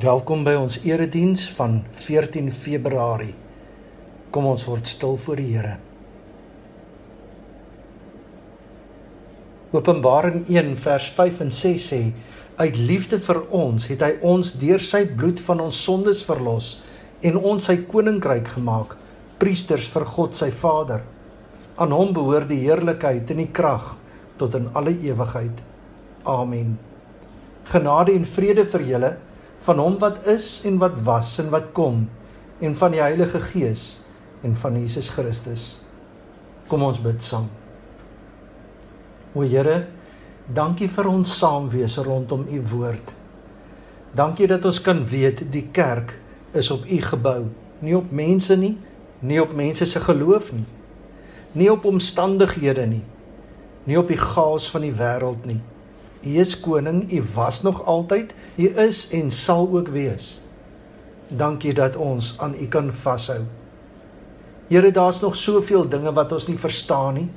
Welkom by ons erediens van 14 Februarie. Kom ons word stil voor die Here. Openbaring 1 vers 5 en 6 sê: Uit liefde vir ons het hy ons deur sy bloed van ons sondes verlos en ons sy koninkryk gemaak, priesters vir God sy Vader. Aan hom behoort die heerlikheid en die krag tot in alle ewigheid. Amen. Genade en vrede vir julle van hom wat is en wat was en wat kom en van die Heilige Gees en van Jesus Christus. Kom ons bid saam. O Here, dankie vir ons saamwees rondom u woord. Dankie dat ons kan weet die kerk is op u gebou, nie op mense nie, nie op mense se geloof nie, nie op omstandighede nie, nie op die gaas van die wêreld nie U is koning, U was nog altyd, U is en sal ook wees. Dankie dat ons aan U kan vashou. Here, daar's nog soveel dinge wat ons nie verstaan nie.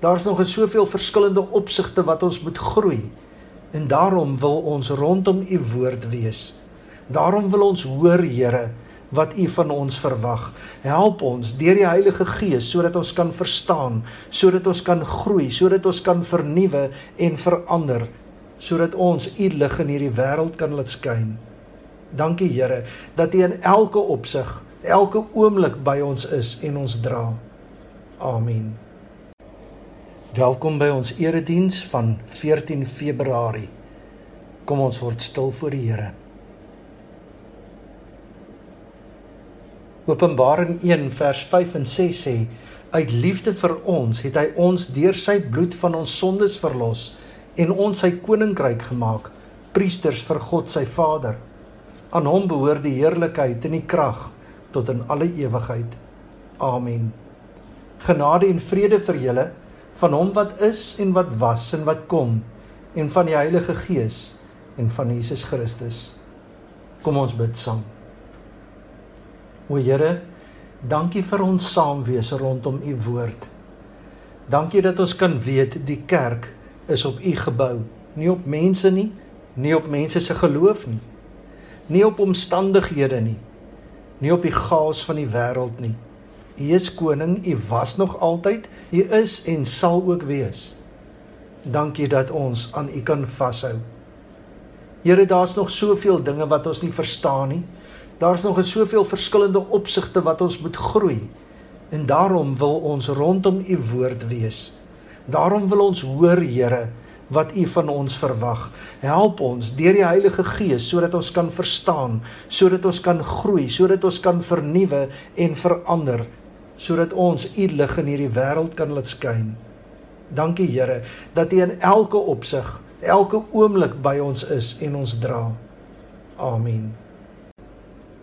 Daar's nog soveel verskillende opsigte wat ons moet groei. En daarom wil ons rondom U woord wees. Daarom wil ons hoor, Here, wat U van ons verwag. Help ons deur die Heilige Gees sodat ons kan verstaan, sodat ons kan groei, sodat ons kan vernuwe en verander sodat ons u lig in hierdie wêreld kan laat skyn. Dankie Here dat u in elke opsig, elke oomblik by ons is en ons dra. Amen. Welkom by ons erediens van 14 Februarie. Kom ons word stil voor die Here. Openbaring 1 vers 5 en 6 sê uit liefde vir ons het hy ons deur sy bloed van ons sondes verlos en ons sy koninkryk gemaak, priesters vir God sy Vader. Aan hom behoort die heerlikheid en die krag tot in alle ewigheid. Amen. Genade en vrede vir julle van hom wat is en wat was en wat kom en van die Heilige Gees en van Jesus Christus. Kom ons bid saam. O Here, dankie vir ons saamwees rondom u woord. Dankie dat ons kan weet die kerk is op u gebou, nie op mense nie, nie op mense se geloof nie, nie op omstandighede nie, nie op die gaas van die wêreld nie. U is koning, u was nog altyd, u is en sal ook wees. Dankie dat ons aan u kan vashou. Here, daar's nog soveel dinge wat ons nie verstaan nie. Daar's nog soveel verskillende opsigte wat ons moet groei. En daarom wil ons rondom u woord wees. Daarom wil ons hoor, Here, wat U van ons verwag. Help ons deur die Heilige Gees sodat ons kan verstaan, sodat ons kan groei, sodat ons kan vernuwe en verander, sodat ons U lig in hierdie wêreld kan laat skyn. Dankie Here dat U in elke opsig, elke oomblik by ons is en ons dra. Amen.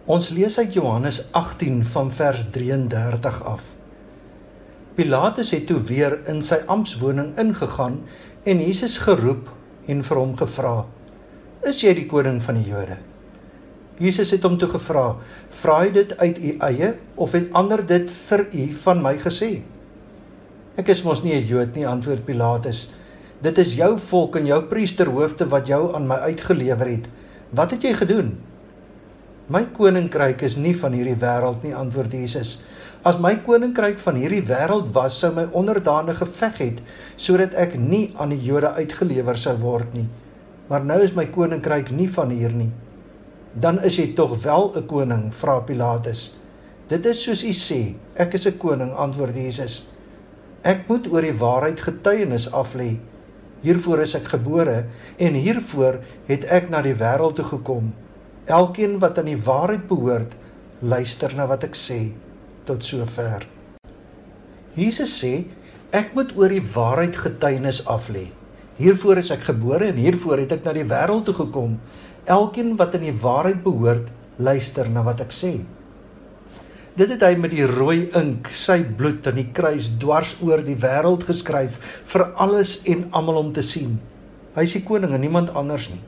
Ons lees uit Johannes 18 van vers 33 af. Pilatus het toe weer in sy amptswoning ingegaan en Jesus geroep en vir hom gevra: "Is jy die koning van die Jode?" Jesus het hom toe gevra: "Vra jy dit uit u eie of het ander dit vir u van my gesê?" "Ek is mos nie 'n Jood nie," antwoord Pilatus. "Dit is jou volk en jou priesterhoofde wat jou aan my uitgelewer het. Wat het jy gedoen?" "My koninkryk is nie van hierdie wêreld nie," antwoord Jesus. As my koninkryk van hierdie wêreld was, sou my onderdane geveg het sodat ek nie aan die Jode uitgelewer sou word nie. Maar nou is my koninkryk nie van hier nie. Dan is jy tog wel 'n koning, vra Pilatus. Dit is soos u sê, ek is 'n koning, antwoord Jesus. Ek moet oor die waarheid getuienis aflê. Hiervoor is ek gebore en hiervoor het ek na die wêreld toe gekom. Elkeen wat aan die waarheid behoort, luister na wat ek sê tot sover. Jesus sê ek moet oor die waarheid getuienis af lê. Hiervoor is ek gebore en hiervoor het ek na die wêreld toe gekom. Elkeen wat in die waarheid behoort, luister na wat ek sê. Dit het hy met die rooi ink, sy bloed aan die kruis dwars oor die wêreld geskryf vir alles en almal om te sien. Hy is die koning en niemand anders nie.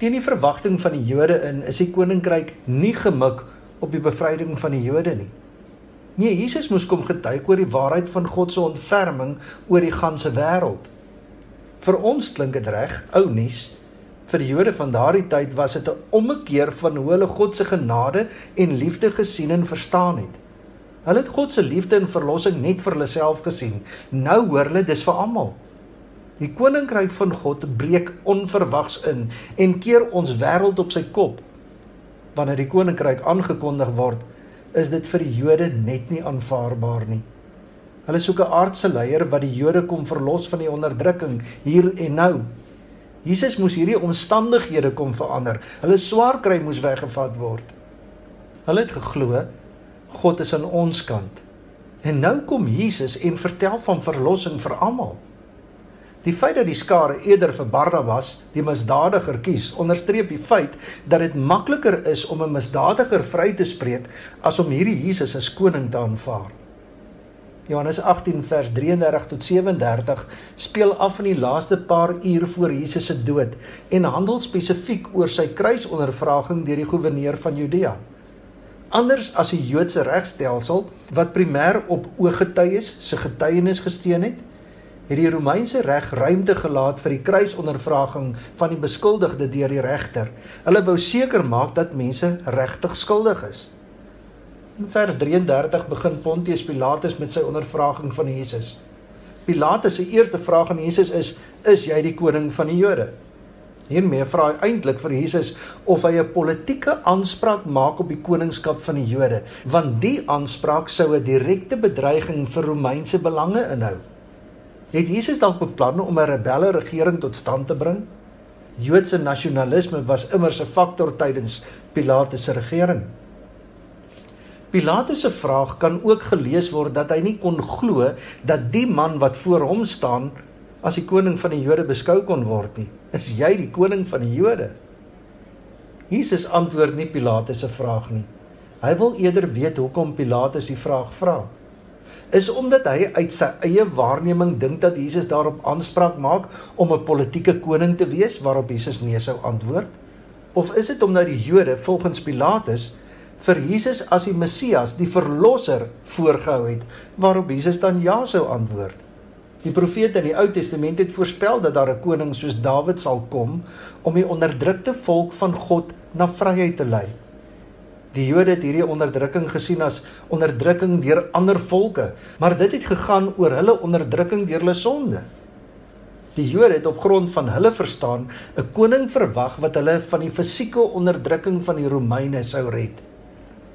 Teen die verwagting van die Jode in is die koninkryk nie gemik op die bevryding van die Jode nie. Nee, Jesus moes kom getuig oor die waarheid van God se ontferming oor die ganse wêreld. Vir ons klink dit reg, ou nuus, Vir die Jode van daardie tyd was dit 'n ommekeer van hoe hulle God se genade en liefde gesien en verstaan het. Hulle het God se liefde en verlossing net vir hulle self gesien. Nou hoor hulle dis vir almal. Die koninkryk van God breek onverwags in en keer ons wêreld op sy kop. Wanneer die koninkryk aangekondig word, is dit vir die Jode net nie aanvaarbaar nie. Hulle soek 'n aardse leier wat die Jode kom verlos van die onderdrukking hier en nou. Jesus moes hierdie omstandighede kom verander. Hulle swaar kry moes weggevat word. Hulle het geglo God is aan ons kant. En nou kom Jesus en vertel van verlossing vir almal. Die feit dat die skare eerder vir Barnabas, die misdadiger kies, onderstreep die feit dat dit makliker is om 'n misdadiger vry te spreek as om hierdie Jesus as koning te aanvaar. Johannes 18 vers 33 tot 37 speel af in die laaste paar uur voor Jesus se dood en handel spesifiek oor sy kruisondervraging deur die goewerneur van Judea. Anders as die Joodse regstelsel wat primêr op ooggetuies se getuienis gesteun het, het die Romeinse reg ruimte gelaat vir die kruisondervraging van die beskuldigde deur die regter. Hulle wou seker maak dat mense regtig skuldig is. In vers 33 begin Pontius Pilatus met sy ondervraging van Jesus. Pilatus se eerste vraag aan Jesus is: "Is jy die koning van die Jode?" Hiermee vra hy eintlik vir Jesus of hy 'n politieke aanspraak maak op die koningskap van die Jode, want die aanspraak sou 'n direkte bedreiging vir Romeinse belange inhou. Het Jesus dalk beplan om 'n rebelle regering tot stand te bring? Joodse nasionalisme was immers 'n faktor tydens Pilatus se regering. Pilatus se vraag kan ook gelees word dat hy nie kon glo dat die man wat voor hom staan as die koning van die Jode beskou kon word nie. Is jy die koning van die Jode? Jesus antwoord nie Pilatus se vraag nie. Hy wil eerder weet hoekom Pilatus die vraag vra is omdat hy uit sy eie waarneming dink dat Jesus daarop aanspraak maak om 'n politieke koning te wees waarop Jesus nee sou antwoord? Of is dit omdat die Jode volgens Pilatus vir Jesus as die Messias, die verlosser voorgehou het waarop Jesus dan ja sou antwoord? Die profete in die Ou Testament het voorspel dat daar 'n koning soos Dawid sal kom om die onderdrukte volk van God na vryheid te lei. Die Jode het hierdie onderdrukking gesien as onderdrukking deur ander volke, maar dit het gegaan oor hulle onderdrukking deur hulle sonde. Die Jode het op grond van hulle verstaan 'n koning verwag wat hulle van die fisieke onderdrukking van die Romeine sou red.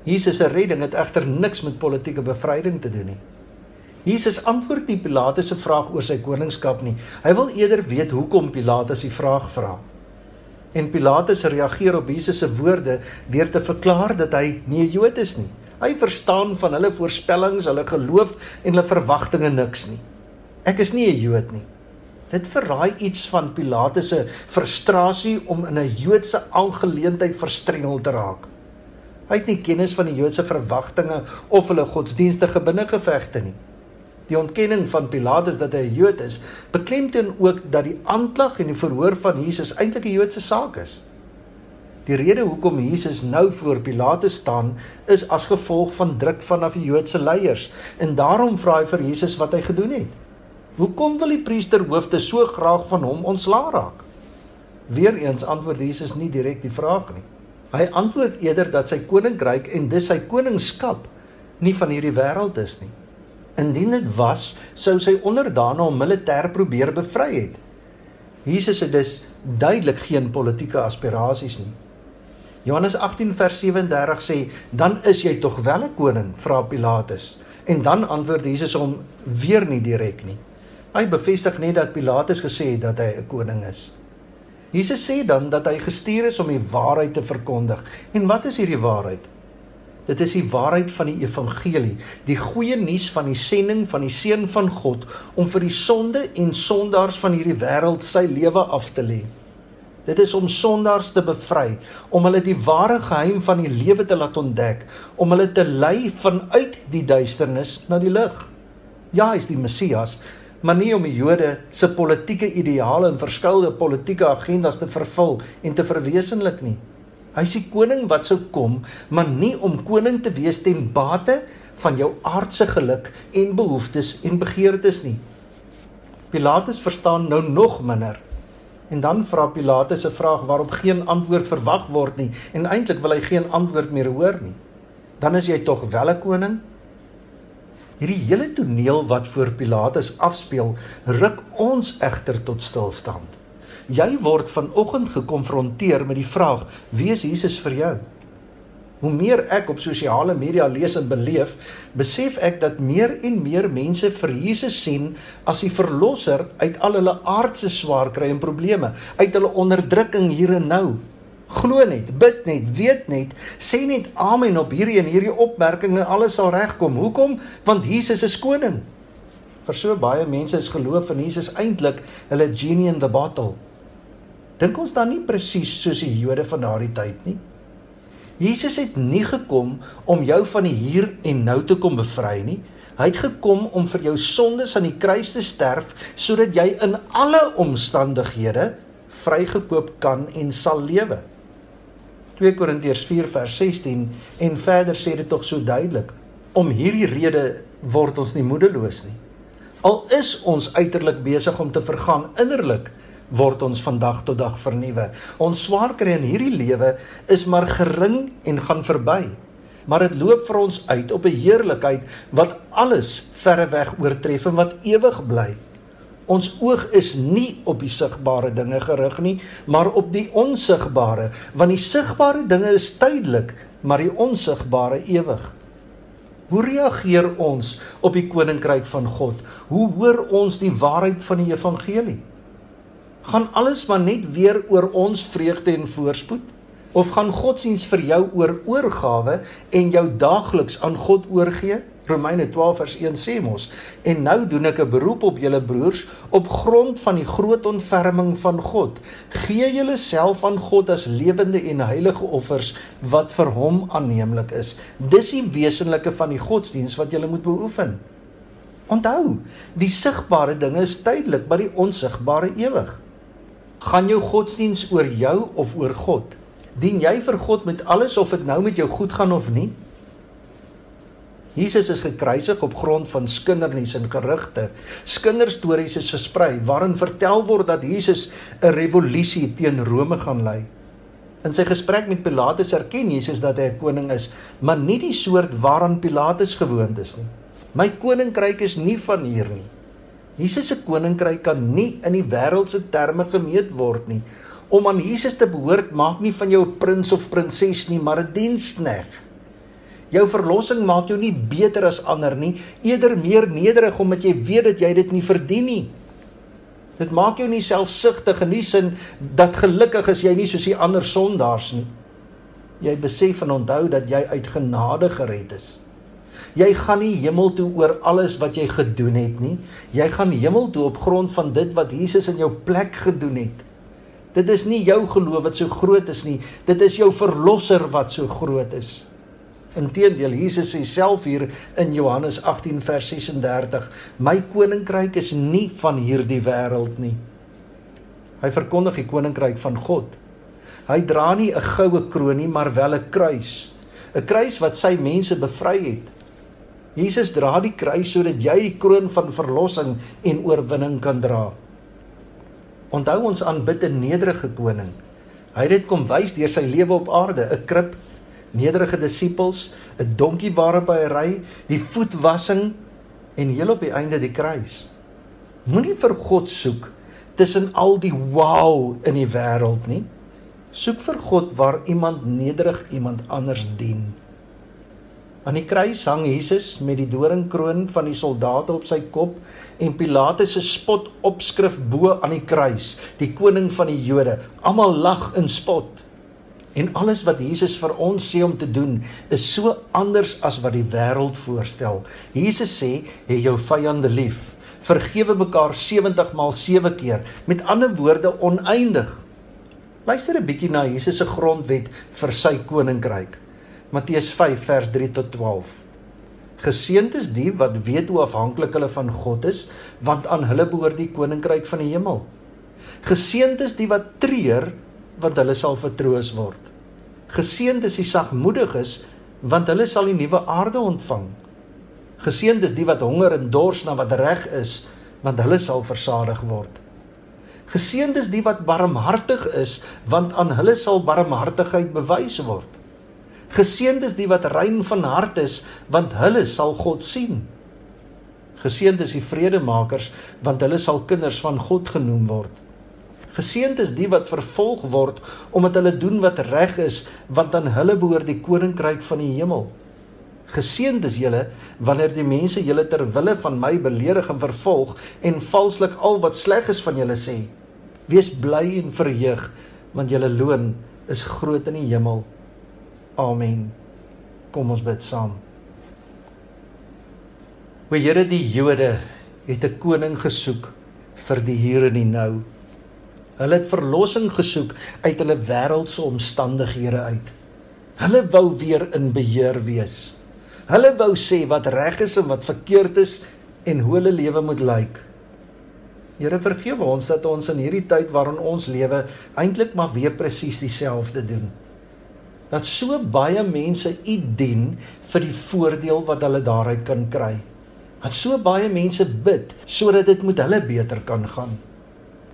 Jesus se redding het egter niks met politieke bevryding te doen nie. Jesus antwoord nie Pilatus se vraag oor sy koningskap nie. Hy wil eerder weet hoekom Pilatus die vraag vra. En Pilatus reageer op Jesus se woorde deur te verklaar dat hy nie 'n Jood is nie. Hy verstaan van hulle voorspellings, hulle geloof en hulle verwagtinge niks nie. Ek is nie 'n Jood nie. Dit verraai iets van Pilatus se frustrasie om in 'n Joodse aangeleentheid verstrengel te raak. Hy het nie kennis van die Joodse verwagtinge of hulle godsdienstige binnengevegte nie. Die ontkenning van Pilatus dat hy 'n Jood is, beklemtoon ook dat die aanklag en die verhoor van Jesus eintlik 'n Joodse saak is. Die rede hoekom Jesus nou voor Pilatus staan, is as gevolg van druk vanaf die Joodse leiers en daarom vra hy vir Jesus wat hy gedoen het. Hoekom wil die priesterhoofde so graag van hom ontslaa raak? Weereens antwoord Jesus nie direk die vraag nie. Hy antwoord eerder dat sy koninkryk en dus sy koningskap nie van hierdie wêreld is nie. Indien dit was, sou sy onderdane hom militêr probeer bevry het. Jesus het dus duidelik geen politieke aspirasies nie. Johannes 18 vers 37 sê: "Dan is jy tog wel 'n koning?" vra Pilatus. En dan antwoord Jesus hom weer nie direk nie. Hy bevestig net dat Pilatus gesê het dat hy 'n koning is. Jesus sê dan dat hy gestuur is om die waarheid te verkondig. En wat is hierdie waarheid? Dit is die waarheid van die evangelie, die goeie nuus van die sending van die seun van God om vir die sonde en sondaars van hierdie wêreld sy lewe af te lê. Dit is om sondaars te bevry, om hulle die ware geheim van die lewe te laat ontdek, om hulle te lei vanuit die duisternis na die lig. Ja, hy is die Messias, maar nie om die Jode se politieke ideale en verskeie politieke agendas te vervul en te verwesenlik nie. Hy is die koning wat sou kom, maar nie om koning te wees ten bate van jou aardse geluk en behoeftes en begeertes nie. Pilatus verstaan nou nog minder En dan vra Pilatus 'n vraag waarop geen antwoord verwag word nie en eintlik wil hy geen antwoord meer hoor nie. Dan is jy tog wel 'n koning? Hierdie hele toneel wat voor Pilatus afspeel, ruk ons egter tot stilstand. Jy word vanoggend gekonfronteer met die vraag: Wie is Jesus vir jou? Hoe meer ek op sosiale media lees en beleef, besef ek dat meer en meer mense vir Jesus sien as die verlosser uit al hulle aardse swaar kry en probleme, uit hulle onderdrukking hier en nou. Glo net, bid net, weet net, sê net amen op hierdie en hierdie opmerking en alles sal regkom. Hoekom? Want Jesus is koning. Vir so baie mense is geloof in Jesus eintlik hulle genie in the bottle. Dink ons dan nie presies soos die Jode van daardie tyd nie? Jesus het nie gekom om jou van die hier en nou te kom bevry nie. Hy het gekom om vir jou sondes aan die kruis te sterf sodat jy in alle omstandighede vrygekoop kan en sal lewe. 2 Korintiërs 4 vers 16 en verder sê dit tog so duidelik. Om hierdie rede word ons nie moedeloos nie. Al is ons uiterlik besig om te vergaan, innerlik word ons van dag tot dag vernuwe. Ons swaar kry in hierdie lewe is maar gering en gaan verby. Maar dit loop vir ons uit op 'n heerlikheid wat alles verreweg oortref en wat ewig bly. Ons oog is nie op die sigbare dinge gerig nie, maar op die onsigbare, want die sigbare dinge is tydelik, maar die onsigbare ewig. Hoe reageer ons op die koninkryk van God? Hoe hoor ons die waarheid van die evangelie? Gaan alles maar net weer oor ons vreugde en voorspoed? Of gaan godsdiens vir jou oor oorgawe en jou daagliks aan God oorgee? Romeine 12 vers 1 sê mos en nou doen ek 'n beroep op julle broers op grond van die groot ontferming van God. Gee julle self aan God as lewende en heilige offers wat vir hom aanneemlik is. Dis die wesenlike van die godsdiens wat julle moet beoefen. Onthou die sigbare dinge is tydelik maar die onsigbare ewig Gaan jou godsdiens oor jou of oor God? Dien jy vir God met alles of dit nou met jou goed gaan of nie? Jesus is gekruisig op grond van skindernuus en gerugte. Skinderstories is versprei waarin vertel word dat Jesus 'n revolusie teen Rome gaan lei. In sy gesprek met Pilatus erken Jesus dat hy 'n koning is, maar nie die soort waaraan Pilatus gewoond is nie. My koninkryk is nie van hier nie. Jesus se koninkryk kan nie in die wêreldse terme gemeet word nie. Om aan Jesus te behoort maak nie van jou 'n prins of prinses nie, maar 'n diensknegt. Jou verlossing maak jou nie beter as ander nie, eerder meer nederig omdat jy weet dat jy dit nie verdien nie. Dit maak jou nie selfsugtig en nie sin dat gelukkig is jy nie soos die ander sondaars nie. Jy besef en onthou dat jy uit genade gered is. Jy gaan nie hemel toe oor alles wat jy gedoen het nie. Jy gaan hemel toe op grond van dit wat Jesus in jou plek gedoen het. Dit is nie jou geloof wat so groot is nie. Dit is jou verlosser wat so groot is. Inteendeel, Jesus sê self hier in Johannes 18 vers 36, "My koninkryk is nie van hierdie wêreld nie." Hy verkondig die koninkryk van God. Hy dra nie 'n goue kroon nie, maar wel 'n kruis. 'n Kruis wat sy mense bevry het. Jesus dra die kruis sodat jy die kroon van verlossing en oorwinning kan dra. Onthou ons aanbid 'n nederige koning. Hy het dit kom wys deur sy lewe op aarde, 'n krib, nederige disippels, 'n donkie waarop hy ry, die voetwassing en heel op die einde die kruis. Moenie vir God soek tussen al die wow in die wêreld nie. Soek vir God waar iemand nederig iemand anders dien. Aan die kruis hang Jesus met die doringkroon van die soldate op sy kop en Pilatus se spot opskrif bo aan die kruis, die koning van die Jode. Almal lag in spot. En alles wat Jesus vir ons sê om te doen, is so anders as wat die wêreld voorstel. Jesus sê: "Hê jou vyande lief. Vergewe mekaar 70 maal 7 keer." Met ander woorde, oneindig. Luister 'n bietjie na Jesus se grondwet vir sy koninkryk. Matteus 5 vers 3 tot 12. Geseënd is die wat weet hoe afhanklik hulle van God is, want aan hulle behoort die koninkryk van die hemel. Geseënd is die wat treur, want hulle sal vertroos word. Geseënd is die sagmoediges, want hulle sal die nuwe aarde ontvang. Geseënd is die wat honger en dors na wat reg is, want hulle sal versadig word. Geseënd is die wat barmhartig is, want aan hulle sal barmhartigheid bewys word. Geseënd is die wat rein van hart is, want hulle sal God sien. Geseënd is die vredemakers, want hulle sal kinders van God genoem word. Geseënd is die wat vervolg word omdat hulle doen wat reg is, want aan hulle behoort die koninkryk van die hemel. Geseënd is julle wanneer die mense julle ter wille van my beledig en vervolg en valslik al wat sleg is van julle sê. Wees bly en verheug, want julle loon is groot in die hemel. Amen. Kom ons bid saam. O Here, die Jode het 'n koning gesoek vir die hier en die nou. Hulle het verlossing gesoek uit hulle wêreldse omstandighede uit. Hulle wou weer in beheer wees. Hulle wou sê wat reg is en wat verkeerd is en hoe hulle lewe moet lyk. Here vergewe ons dat ons in hierdie tyd waarin ons lewe eintlik maar weer presies dieselfde doen. Dat so baie mense U dien vir die voordeel wat hulle daaruit kan kry. Dat so baie mense bid sodat dit met hulle beter kan gaan.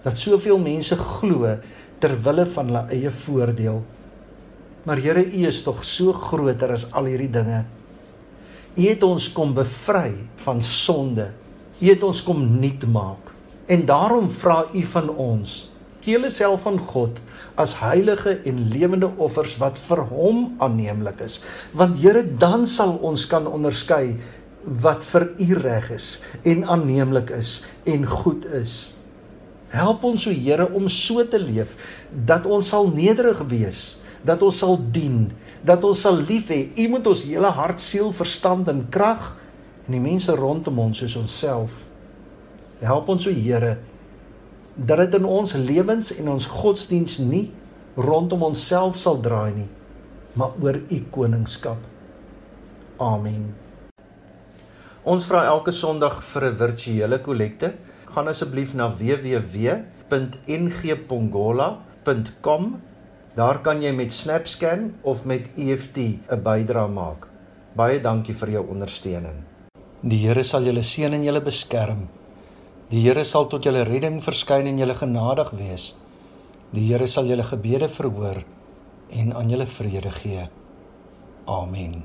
Dat soveel mense glo ter wille van hulle eie voordeel. Maar Here, U is tog so groter as al hierdie dinge. U het ons kom bevry van sonde. U het ons kom nuut maak. En daarom vra U van ons, gee Julleself aan God as heilige en lewende offers wat vir Hom aanneemlik is. Want Here, dan sal ons kan onderskei wat vir U reg is en aanneemlik is en goed is. Help ons o Here om so te leef dat ons sal nederig wees, dat ons sal dien dat ons sal lief hê. U moet ons hele hart, siel, verstand en krag en die mense rondom ons soos onsself. Help ons o Here dat dit in ons lewens en ons godsdiens nie rondom onsself sal draai nie, maar oor u koningskap. Amen. Ons vra elke Sondag vir 'n virtuele kollekte. Gaan asseblief na www.ngpongola.com Daar kan jy met SnapScan of met EFT 'n bydrae maak. Baie dankie vir jou ondersteuning. Die Here sal julle seën en julle beskerm. Die Here sal tot julle redding verskyn en julle genadig wees. Die Here sal julle gebede verhoor en aan julle vrede gee. Amen.